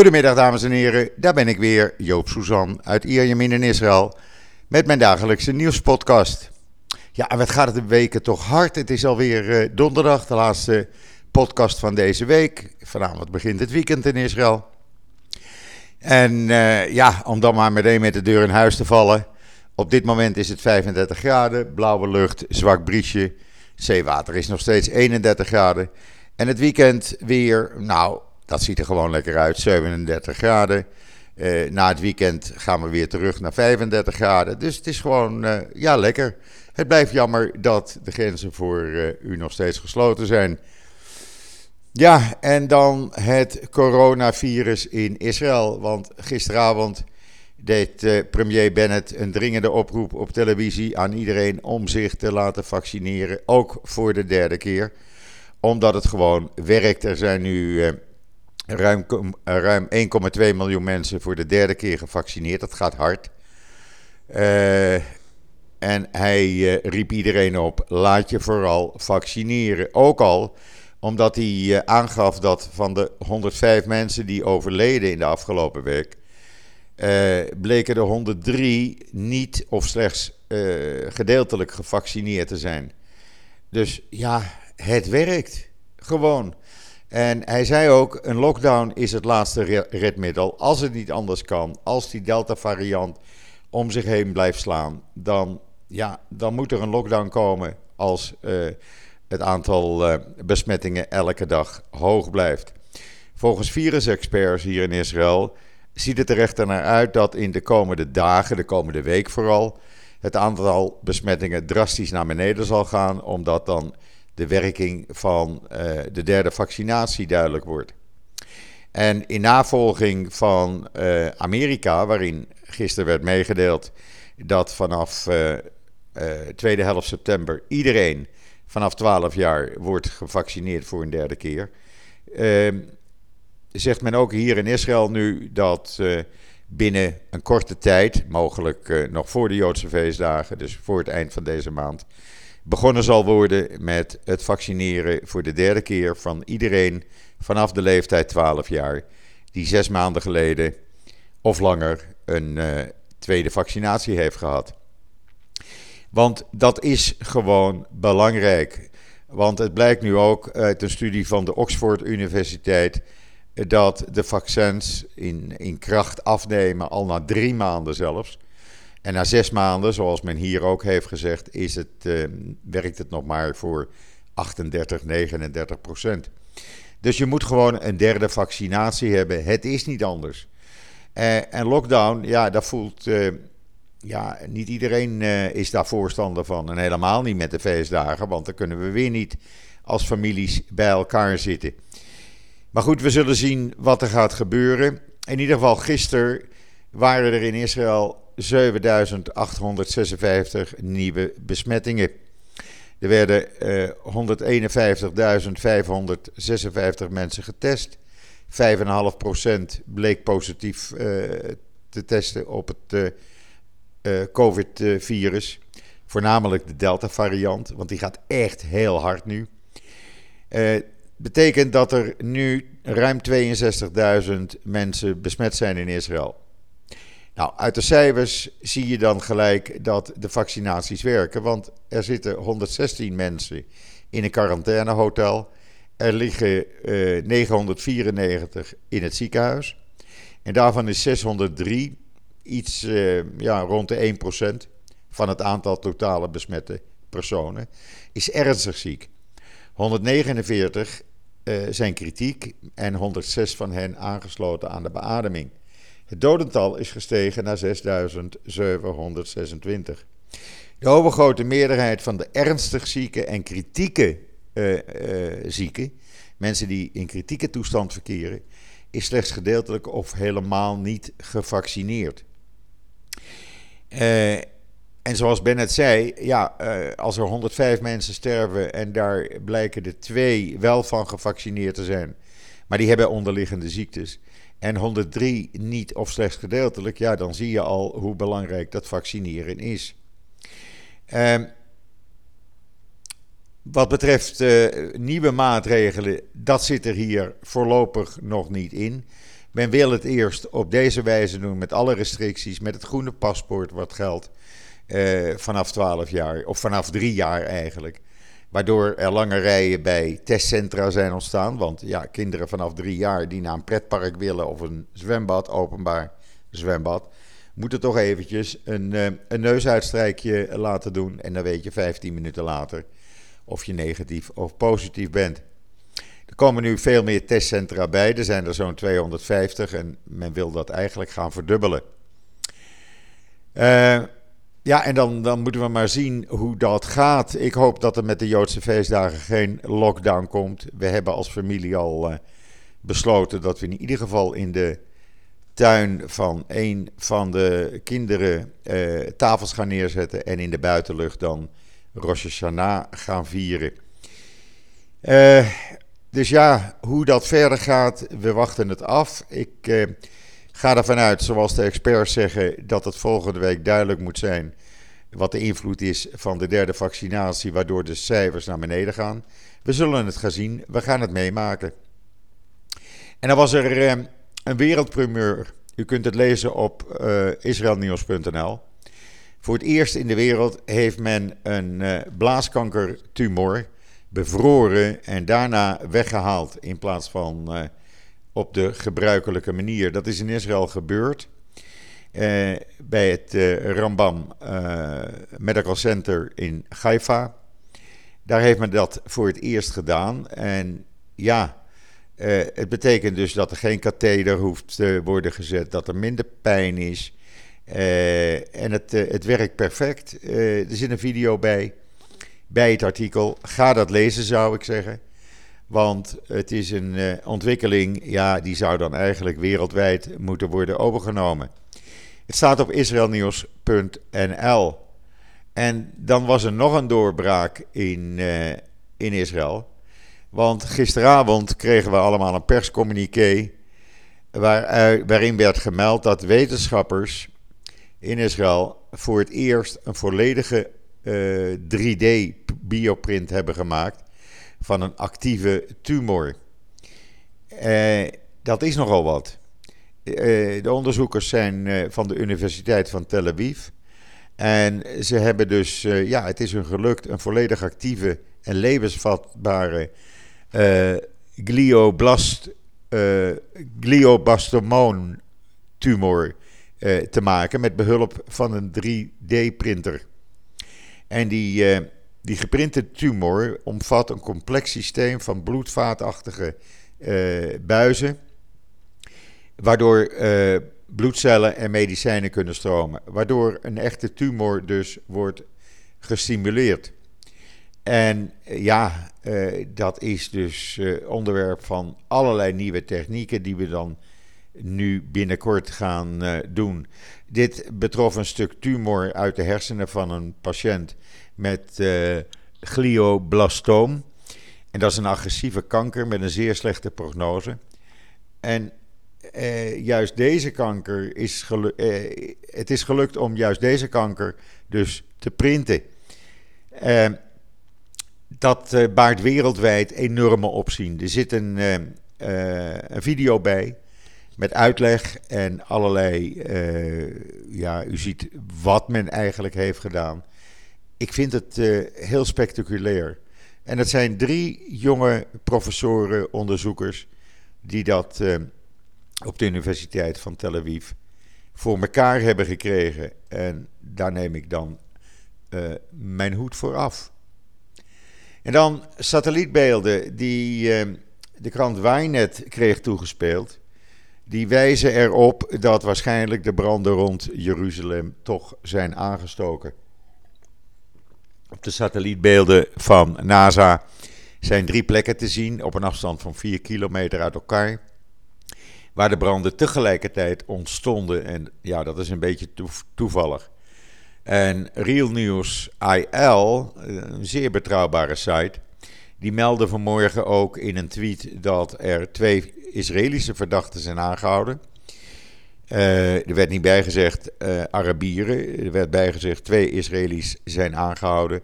Goedemiddag dames en heren, daar ben ik weer, Joop Suzan uit Ierjemien in Israël, met mijn dagelijkse nieuwspodcast. Ja, en wat gaat het de weken toch hard. Het is alweer uh, donderdag, de laatste podcast van deze week. Vanavond begint het weekend in Israël. En uh, ja, om dan maar meteen met de deur in huis te vallen. Op dit moment is het 35 graden, blauwe lucht, zwak briesje. Zeewater is nog steeds 31 graden. En het weekend weer, nou, dat ziet er gewoon lekker uit, 37 graden. Uh, na het weekend gaan we weer terug naar 35 graden. Dus het is gewoon, uh, ja, lekker. Het blijft jammer dat de grenzen voor uh, u nog steeds gesloten zijn. Ja, en dan het coronavirus in Israël. Want gisteravond deed premier Bennett een dringende oproep op televisie aan iedereen om zich te laten vaccineren. Ook voor de derde keer. Omdat het gewoon werkt. Er zijn nu ruim, ruim 1,2 miljoen mensen voor de derde keer gevaccineerd. Dat gaat hard. Uh, en hij uh, riep iedereen op: laat je vooral vaccineren. Ook al omdat hij aangaf dat van de 105 mensen die overleden in de afgelopen week, bleken er 103 niet of slechts gedeeltelijk gevaccineerd te zijn. Dus ja, het werkt. Gewoon. En hij zei ook: een lockdown is het laatste redmiddel. Als het niet anders kan, als die Delta-variant om zich heen blijft slaan, dan, ja, dan moet er een lockdown komen als uh, het aantal uh, besmettingen elke dag hoog blijft. Volgens virusexperts hier in Israël ziet het er echter naar uit dat in de komende dagen, de komende week vooral, het aantal besmettingen drastisch naar beneden zal gaan, omdat dan de werking van uh, de derde vaccinatie duidelijk wordt. En in navolging van uh, Amerika, waarin gisteren werd meegedeeld dat vanaf uh, tweede helft september iedereen vanaf 12 jaar wordt gevaccineerd voor een derde keer, ehm, zegt men ook hier in Israël nu dat binnen een korte tijd, mogelijk nog voor de Joodse feestdagen, dus voor het eind van deze maand, begonnen zal worden met het vaccineren voor de derde keer van iedereen vanaf de leeftijd 12 jaar die zes maanden geleden of langer een uh, tweede vaccinatie heeft gehad. Want dat is gewoon belangrijk. Want het blijkt nu ook uit een studie van de Oxford Universiteit dat de vaccins in, in kracht afnemen al na drie maanden zelfs. En na zes maanden, zoals men hier ook heeft gezegd, is het, uh, werkt het nog maar voor 38, 39 procent. Dus je moet gewoon een derde vaccinatie hebben. Het is niet anders. Uh, en lockdown, ja, dat voelt. Uh, ja, niet iedereen is daar voorstander van. En helemaal niet met de feestdagen, want dan kunnen we weer niet als families bij elkaar zitten. Maar goed, we zullen zien wat er gaat gebeuren. In ieder geval, gisteren waren er in Israël 7856 nieuwe besmettingen. Er werden uh, 151.556 mensen getest. 5,5% bleek positief uh, te testen op het uh, COVID-virus. Voornamelijk de Delta-variant, want die gaat echt heel hard nu. betekent dat er nu ruim 62.000 mensen besmet zijn in Israël. Nou, uit de cijfers zie je dan gelijk dat de vaccinaties werken. Want er zitten 116 mensen in een quarantainehotel. Er liggen uh, 994 in het ziekenhuis. En daarvan is 603, iets uh, ja, rond de 1% van het aantal totale besmette personen, is ernstig ziek. 149 uh, eh, zijn kritiek en 106 van hen aangesloten aan de beademing. Het dodental is gestegen naar 6.726. De overgrote meerderheid van de ernstig zieke en kritieke uh, zieken, mensen die in kritieke toestand verkeren, is slechts gedeeltelijk of helemaal niet gevaccineerd. Uh, en zoals Bennett zei, ja, als er 105 mensen sterven en daar blijken er twee wel van gevaccineerd te zijn, maar die hebben onderliggende ziektes, en 103 niet of slechts gedeeltelijk, ja, dan zie je al hoe belangrijk dat vaccineren is. Uh, wat betreft uh, nieuwe maatregelen, dat zit er hier voorlopig nog niet in. Men wil het eerst op deze wijze doen met alle restricties, met het groene paspoort wat geldt uh, vanaf 12 jaar, of vanaf 3 jaar eigenlijk. Waardoor er lange rijen bij testcentra zijn ontstaan. Want ja, kinderen vanaf drie jaar die naar een pretpark willen of een zwembad, openbaar zwembad, moeten toch eventjes een, uh, een neusuitstrijkje laten doen. En dan weet je 15 minuten later of je negatief of positief bent. Er komen nu veel meer testcentra bij. Er zijn er zo'n 250 en men wil dat eigenlijk gaan verdubbelen. Uh, ja, en dan, dan moeten we maar zien hoe dat gaat. Ik hoop dat er met de Joodse feestdagen geen lockdown komt. We hebben als familie al uh, besloten dat we in ieder geval in de tuin van een van de kinderen uh, tafels gaan neerzetten en in de buitenlucht dan Rosh Hashanah gaan vieren. Uh, dus ja, hoe dat verder gaat, we wachten het af. Ik ga ervan uit, zoals de experts zeggen, dat het volgende week duidelijk moet zijn wat de invloed is van de derde vaccinatie, waardoor de cijfers naar beneden gaan. We zullen het gaan zien, we gaan het meemaken. En dan was er eh, een wereldpremeur. U kunt het lezen op uh, israelnieuws.nl. Voor het eerst in de wereld heeft men een uh, blaaskankertumor bevroren en daarna weggehaald in plaats van uh, op de gebruikelijke manier. Dat is in Israël gebeurd. Uh, bij het uh, Rambam uh, Medical Center in Haifa. Daar heeft men dat voor het eerst gedaan. En ja, het betekent dus dat er geen katheder hoeft te worden gezet, dat er minder pijn is. en het, het werkt perfect. er zit een video bij, bij het artikel. Ga dat lezen, zou ik zeggen. Want het is een ontwikkeling, ja, die zou dan eigenlijk wereldwijd moeten worden overgenomen. Het staat op israelnieuws.nl. En dan was er nog een doorbraak in, uh, in Israël. Want gisteravond kregen we allemaal een perscommuniqué. Waar, waarin werd gemeld dat wetenschappers in Israël voor het eerst een volledige uh, eh, 3D-bioprint hebben gemaakt van een actieve tumor. Uh, dat is nogal wat. Eh, de onderzoekers zijn eh, van de Universiteit van Tel Aviv. En ze hebben dus, eh, ja, het is hun gelukt een volledig actieve en levensvatbare glioblast, glioblastomoon tumor te maken met behulp van een 3D-printer. En die, die geprinte tumor omvat een complex systeem van bloedvaatachtige buizen Waardoor uh, bloedcellen en medicijnen kunnen stromen. Waardoor een echte tumor dus wordt gestimuleerd. En uh, ja, dat is dus onderwerp van allerlei nieuwe technieken die we dan nu binnenkort gaan doen. Dit betrof een stuk tumor uit de hersenen van een patiënt met glioblastoom. En dat is een agressieve kanker met een zeer slechte prognose. En eh, juist deze kanker is gelukt. Eh, het is gelukt om juist deze kanker dus te printen. Eh, dat eh, baart wereldwijd enorme opzien. Er zit een, eh, eh, een video bij met uitleg en allerlei. ja, u ziet wat men eigenlijk heeft gedaan. Ik vind het heel spectaculair. En het zijn drie jonge professoren, onderzoekers, die dat op de Universiteit van Tel Aviv voor elkaar hebben gekregen. En daar neem ik dan uh, mijn hoed voor af. En dan satellietbeelden die de krant Wynet kreeg toegespeeld. Die wijzen erop dat waarschijnlijk de branden rond Jeruzalem toch zijn aangestoken. Op de satellietbeelden van NASA zijn drie plekken te zien op een afstand van 4 kilometer uit elkaar waar de branden tegelijkertijd ontstonden. En ja, dat is een beetje toevallig. En Real News IL, een zeer betrouwbare site, die meldde vanmorgen ook in een tweet dat er twee Israëlische verdachten zijn aangehouden. Uh, er werd niet bijgezegd uh, Arabieren, er werd bijgezegd twee Israëli's zijn aangehouden,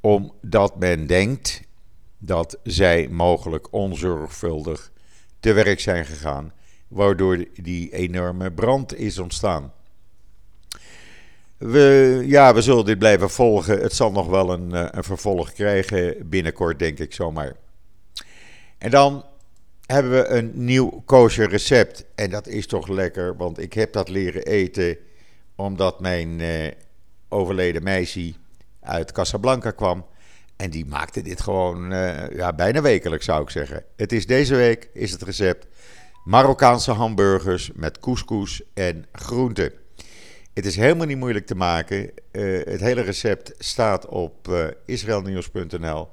omdat men denkt dat zij mogelijk onzorgvuldig te werk zijn gegaan waardoor die enorme brand is ontstaan. We, ja, we zullen dit blijven volgen. Het zal nog wel een, eh, een vervolg krijgen binnenkort, denk ik zomaar. En dan hebben we een nieuw kosher recept. En dat is toch lekker, want ik heb dat leren eten omdat mijn eh, overleden meisje uit Casablanca kwam. En die maakte dit gewoon uh, ja, bijna wekelijks, zou ik zeggen. Het is deze week, is het recept, Marokkaanse hamburgers met couscous en groenten. Het is helemaal niet moeilijk te maken. Uh, het hele recept staat op uh, israelnieuws.nl.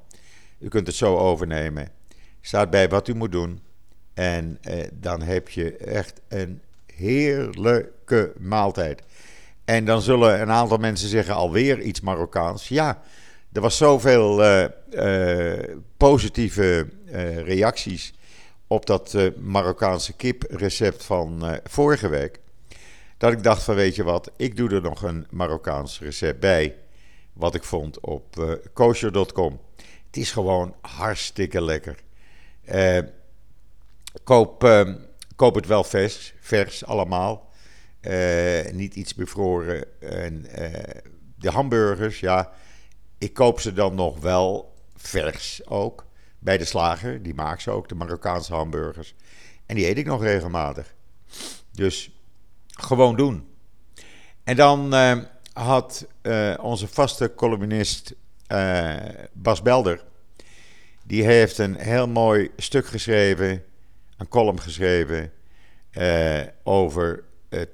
U kunt het zo overnemen. Staat bij wat u moet doen. En uh, dan heb je echt een heerlijke maaltijd. En dan zullen een aantal mensen zeggen alweer iets Marokkaans. Ja, er was zoveel positieve reacties op dat Marokkaanse kiprecept van vorige week. Dat ik dacht van weet je wat, ik doe er nog een Marokkaans recept bij. Wat ik vond op kosher.com. Het is gewoon hartstikke lekker. Koop, uh, koop het wel vers, vers allemaal. niet iets bevroren. En, de hamburgers, ja, ik koop ze dan nog wel vers ook. Bij de slager, die maakt ze ook, de Marokkaanse hamburgers. En die eet ik nog regelmatig. Dus gewoon doen. En dan uh, had uh, onze vaste columnist Bas Belder. Die heeft een heel mooi stuk geschreven, een column geschreven. over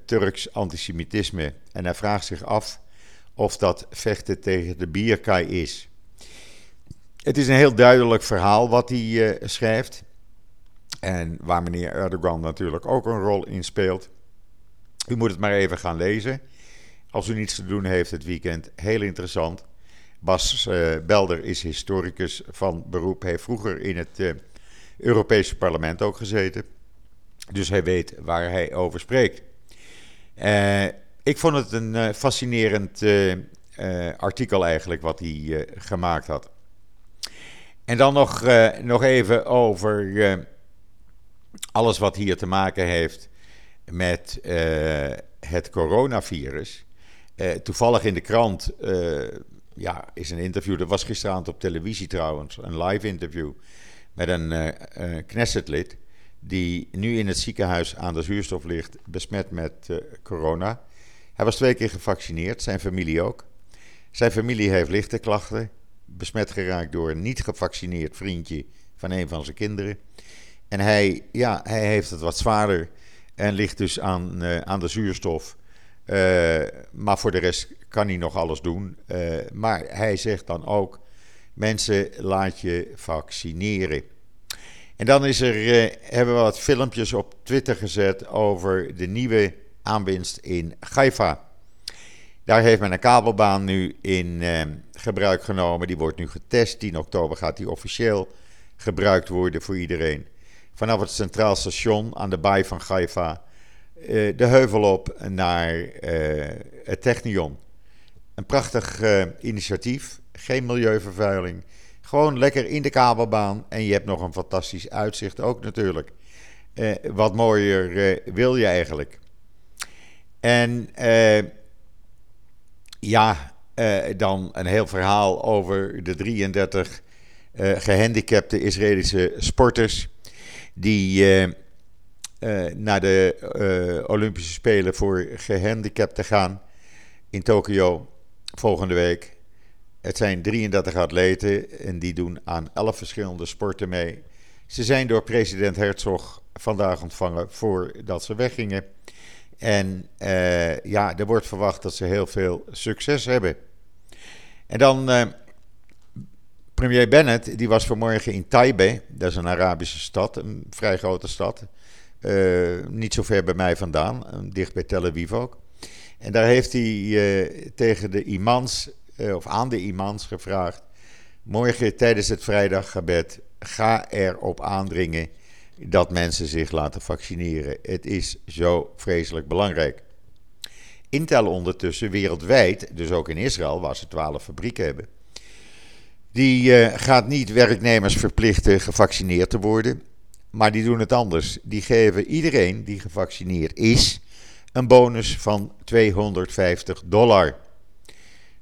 Turks antisemitisme. En hij vraagt zich af of dat vechten tegen de bierkai is. Het is een heel duidelijk verhaal wat hij schrijft. En waar meneer Erdogan natuurlijk ook een rol in speelt. U moet het maar even gaan lezen. Als u niets te doen heeft het weekend, heel interessant. Bas Belder is historicus van beroep. Hij heeft vroeger in het Europese parlement ook gezeten. Dus hij weet waar hij over spreekt. Uh, ik vond het een fascinerend artikel eigenlijk wat hij gemaakt had. En dan nog, nog even over alles wat hier te maken heeft met het coronavirus. Toevallig in de krant ja, is een interview, dat was gisteravond op televisie trouwens, een live interview met een Knessetlid die nu in het ziekenhuis aan de zuurstof ligt, besmet met corona. Hij was twee keer gevaccineerd, zijn familie ook. Zijn familie heeft lichte klachten, besmet geraakt door een niet gevaccineerd vriendje van een van zijn kinderen. En hij, ja, hij heeft het wat zwaarder en ligt dus aan, aan de zuurstof. Maar voor de rest kan hij nog alles doen. Maar hij zegt dan ook: mensen, laat je vaccineren. En dan is er, hebben we wat filmpjes op Twitter gezet over de nieuwe aanwinst in Haifa. Daar heeft men een kabelbaan nu in gebruik genomen. Die wordt nu getest. 10 oktober gaat die officieel gebruikt worden voor iedereen vanaf het Centraal Station aan de baai van Haifa uh, de heuvel op naar uh, het Technion. Een prachtig uh, initiatief, geen milieuvervuiling. Gewoon lekker in de kabelbaan en je hebt nog een fantastisch uitzicht ook natuurlijk. wat mooier wil je eigenlijk. En ja, dan een heel verhaal over de 33 gehandicapte Israëlische sporters die naar de Olympische Spelen voor gehandicapten gaan in Tokio volgende week. Het zijn 33 atleten en die doen aan 11 verschillende sporten mee. Ze zijn door president Herzog vandaag ontvangen voordat ze weggingen. En ja, er wordt verwacht dat ze heel veel succes hebben. En dan Premier Bennett die was vanmorgen in Taipei, dat is een Arabische stad, een vrij grote stad. Uh, niet zo ver bij mij vandaan, dicht bij Tel Aviv ook. En daar heeft hij tegen de imams, of aan de imams gevraagd: morgen tijdens het vrijdaggebed, ga erop aandringen dat mensen zich laten vaccineren. Het is zo vreselijk belangrijk. Intel ondertussen wereldwijd, dus ook in Israël, waar ze twaalf fabrieken hebben die uh, gaat niet werknemers verplichten gevaccineerd te worden. maar die doen het anders. Die geven iedereen die gevaccineerd is een bonus van 250 dollar.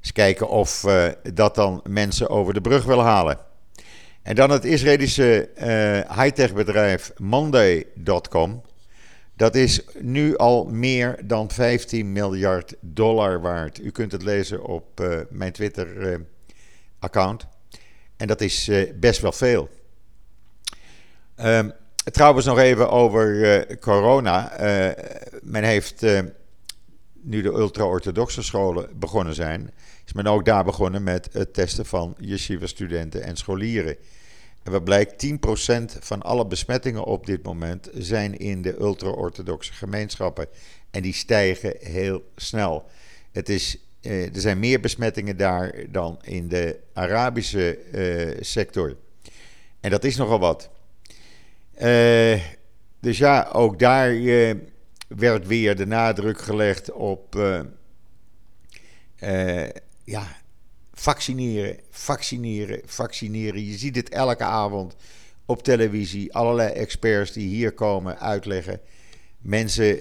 Eens kijken of uh, dat dan mensen over de brug wil halen. En dan het Israëlische uh, high-tech bedrijf Monday.com. Dat is nu al meer dan 15 miljard dollar waard. U kunt het lezen op uh, mijn Twitter-account. en dat is best wel veel. Um, trouwens, nog even over corona. men heeft nu de ultra-orthodoxe scholen begonnen zijn, is men ook daar begonnen met het testen van yeshiva-studenten en scholieren. En wat blijkt, 10% van alle besmettingen op dit moment zijn in de ultra-orthodoxe gemeenschappen. En die stijgen heel snel. Het is, eh, er zijn meer besmettingen daar dan in de Arabische eh, sector. En dat is nogal wat. Uh, dus ja, ook daar eh, werd weer de nadruk gelegd op uh, uh, ja, vaccineren, vaccineren, vaccineren. Je ziet het elke avond op televisie. Allerlei experts die hier komen uitleggen. Mensen,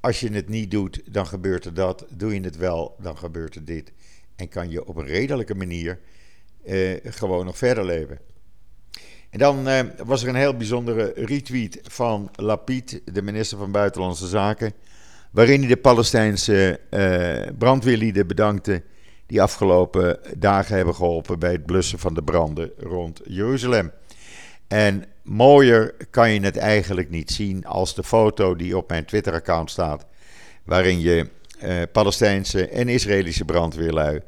als je het niet doet, dan gebeurt er dat. Doe je het wel, dan gebeurt er dit. En kan je op een redelijke manier uh, gewoon nog verder leven. En dan uh, was er een heel bijzondere retweet van Lapid, de minister van Buitenlandse Zaken, waarin hij de Palestijnse uh, brandweerlieden bedankte die afgelopen dagen hebben geholpen bij het blussen van de branden rond Jeruzalem. En mooier kan je het eigenlijk niet zien als de foto die op mijn Twitter-account staat, waarin je uh, Palestijnse en Israëlische brandweerlui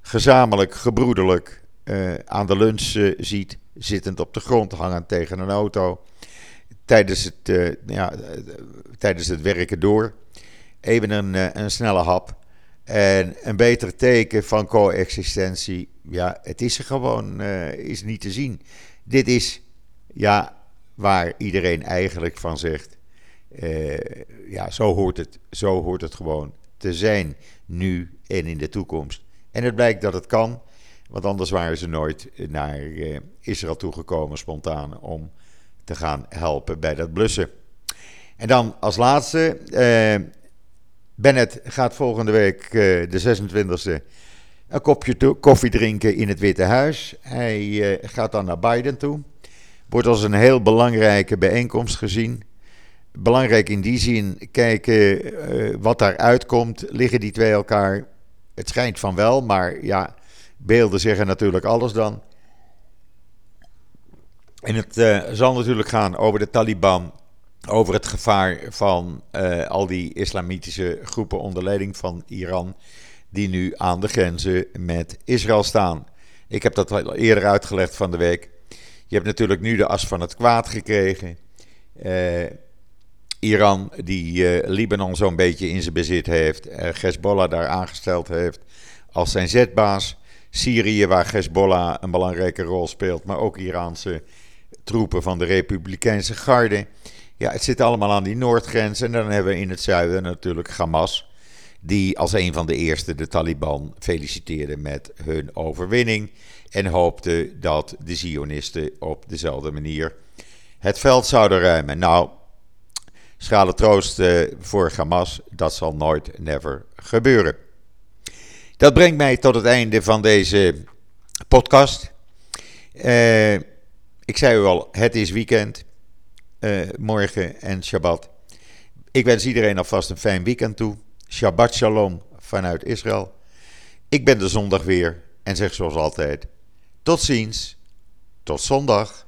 gezamenlijk, gebroederlijk aan de lunch ziet zittend op de grond, hangend tegen een auto. Tijdens het, uh, ja, tijdens het werken door. Even een, uh, een snelle hap. En een beter teken van coexistentie, ja, het is er gewoon is niet te zien. Dit is, ja, waar iedereen eigenlijk van zegt. ja, zo hoort, het, zo hoort het gewoon te zijn, nu en in de toekomst. En het blijkt dat het kan. Want anders waren ze nooit naar uh, Israël toegekomen spontaan om te gaan helpen bij dat blussen. En dan als laatste, uh, Bennett gaat volgende week uh, de 26e een kopje koffie drinken in het Witte Huis. Hij gaat dan naar Biden toe. Wordt als een heel belangrijke bijeenkomst gezien. Belangrijk in die zin, kijken wat daar uitkomt. Liggen die twee elkaar? Het schijnt van wel, maar ja, Beelden zeggen natuurlijk alles dan. En het uh, zal natuurlijk gaan over de Taliban, over het gevaar van uh, al die islamitische groepen onder leiding van Iran, die nu aan de grenzen met Israël staan. Ik heb dat al eerder uitgelegd van de week. Je hebt natuurlijk nu de as van het kwaad gekregen. Uh, Iran, die Libanon zo'n beetje in zijn bezit heeft, Hezbollah daar aangesteld heeft als zijn zetbaas. Syrië, waar Hezbollah een belangrijke rol speelt, maar ook Iraanse troepen van de Republikeinse Garde. Ja, het zit allemaal aan die noordgrens. En dan hebben we in het zuiden natuurlijk Hamas, die als een van de eerste de Taliban feliciteerde met hun overwinning. En hoopte dat de Zionisten op dezelfde manier het veld zouden ruimen. Nou, schale troost eh, voor Hamas, dat zal nooit, never gebeuren. Dat brengt mij tot het einde van deze podcast. Uh, ik zei u al, het is weekend. Uh, morgen en Shabbat. Ik wens iedereen alvast een fijn weekend toe. Shabbat shalom vanuit Israël. Ik ben de zondag weer en zeg zoals altijd: tot ziens, tot zondag.